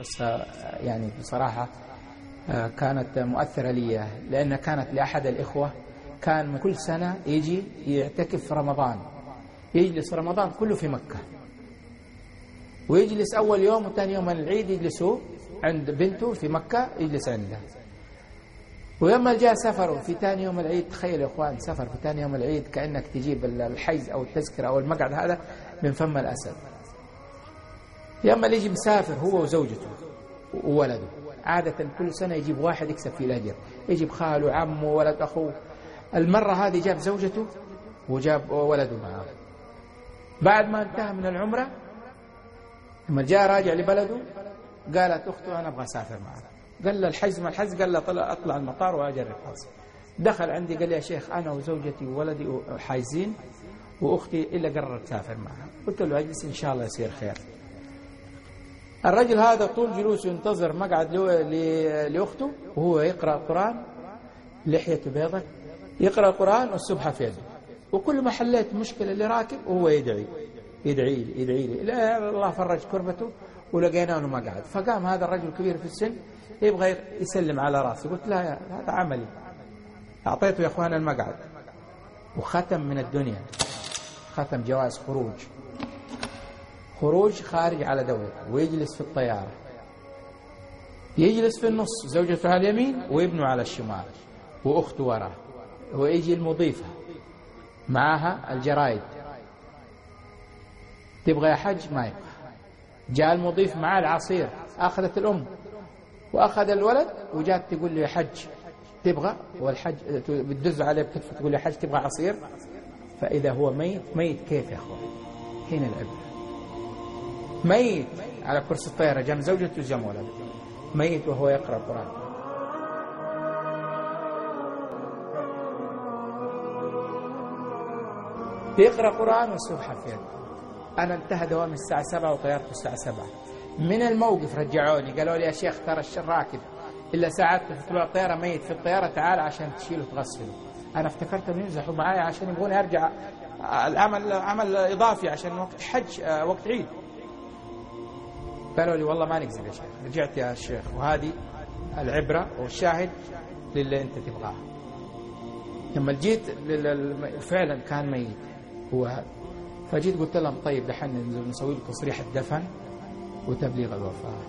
قصة يعني بصراحة آه، كانت مؤثرة لي لأنها كانت لأحد الإخوة كان كل سنة يجي يعتكف في رمضان. يجلس رمضان كله في مكة. ويجلس أول يوم وثاني يوم العيد يجلسوا عند بنته في مكة يجلس عندها ولما جاء سفر في ثاني يوم العيد تخيل يا إخوان سفر في ثاني يوم العيد كأنك تجيب الحيز أو التذكرة أو المقعد هذا من فم الأسد. لما يجي مسافر هو وزوجته وولده. عادة كل سنة يجيب واحد يكسب فيه الأجر. يجيب خاله عمه ولد أخوه. المرة هذه جاب زوجته وجاب ولده معه. بعد ما انتهى من العمرة لما جاء راجع لبلده قالت أخته أنا أبغى أسافر معك. قال له الحجز ما الحجز؟ قال له طلع أطلع المطار وأجرب حظي دخل عندي قال لي يا شيخ أنا وزوجتي وولدي حايزين وأختي إلا قررت تسافر معها. قلت له أجلس إن شاء الله يصير خير. الرجل هذا طول جلوسه ينتظر مقعد لأخته وهو يقرأ القرآن لحيته بيضة يقرأ القرآن والسبحة في يده. وكل ما حليت مشكلة اللي راكب وهو يدعي يدعي لي يدعي لي. لا الله فرج كربته ولقينا له مقعد. فقام هذا الرجل الكبير في السن يبغى يسلم على راسي قلت لا هذا عملي. أعطيته يا أخوان المقعد. وختم من الدنيا. ختم جواز خروج. خروج خارج على دولته ويجلس في الطيارة. يجلس في النص زوجته على اليمين وابنه على الشمال وأخته وراه ويجي المضيفة معها الجرايد. تبغى يا حج ما يبغى. جاء المضيف معاه العصير أخذت الأم. وأخذ الولد وجات تقول له يا حج تبغى؟ والحج بتدز عليه بكتفه تقول له يا حج تبغى عصير؟ فإذا هو ميت ميت كيف يا أخوان؟ هنا العبرة. ميت على كرسي الطيارة جنب زوجته وجنب ولده. ميت وهو يقرأ القرآن. يقرأ قرآن والسبحة في يده أنا انتهى دوامي الساعة سبعة وطيارته الساعة سبعة. من الموقف رجعوني قالوا لي يا شيخ ترى الراكب إلا ساعات في طلوع الطيارة ميت في الطيارة تعال عشان تشيله تغسله. أنا افتكرت أنه يمزحوا معايا عشان يبغوني أرجع العمل عمل إضافي عشان وقت حج وقت عيد. قالوا لي والله ما نكذب يا شيخ. رجعت يا شيخ وهذه العبرة والشاهد للي أنت تبغاه. لما جيت فعلا كان ميت. هو فجيت قلت لهم طيب دحين نسوي له تصريح الدفن وتبليغ الوفاة.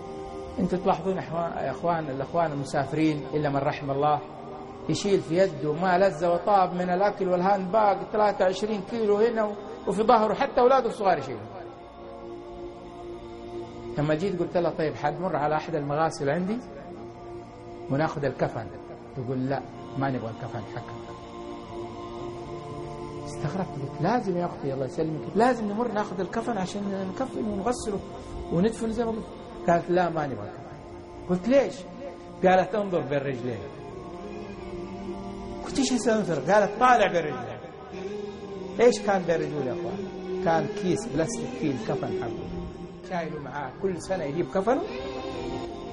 أنتم تلاحظون يا اخوان الإخوان المسافرين إلا من رحم الله يشيل في يده ما لذ وطاب من الأكل وال hand bag 23 كيلو هنا وفي ظهره حتى أولاده الصغار يشيلوا لما جيت قلت لها طيب حتمر على أحد المغاسل عندي؟ وناخذ الكفن. تقول لا ما نبغى الكفن حقك استغربت قلت لازم يا أختي الله يسلمك لازم نمر ناخذ الكفن عشان نكفن ونغسله وندفن زي ما قلت. قالت لا ما نبغى الكفن. قلت ليش؟ قالت انظر بين رجلين قلت إيش انظر؟ قالت طالع بين رجلين إيش كان بين رجول يا أخوان؟ كان كيس بلاستيك فيه الكفن حقه. شايله معاه. كل سنة يجيب كفنه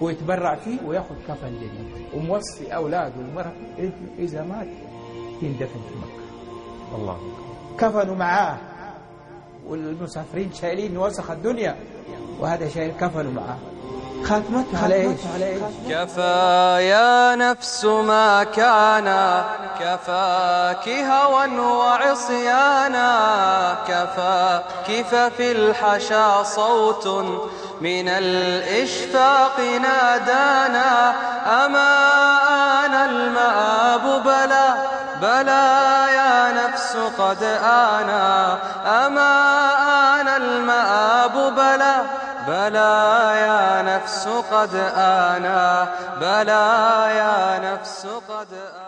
ويتبرع فيه وياخذ كفن جديد. وموصي أولاده والمرأة إذا مات يندفن في مكة. الله. كفنوا معاه. والمسافرين شايلين وسخ الدنيا. وهذا شايل كفنوا معاه. خاتمته على إيش كفى يا نفس ما كان كفاك هوى وعصيانا كفاك ففي الحشا صوت من الإشفاق نادانا. أما أنا المآب بلى بلى يا نفس قد آنا. أما آن المآب بلى بلى يا نفس قد آنا بلى يا نفس قد آنا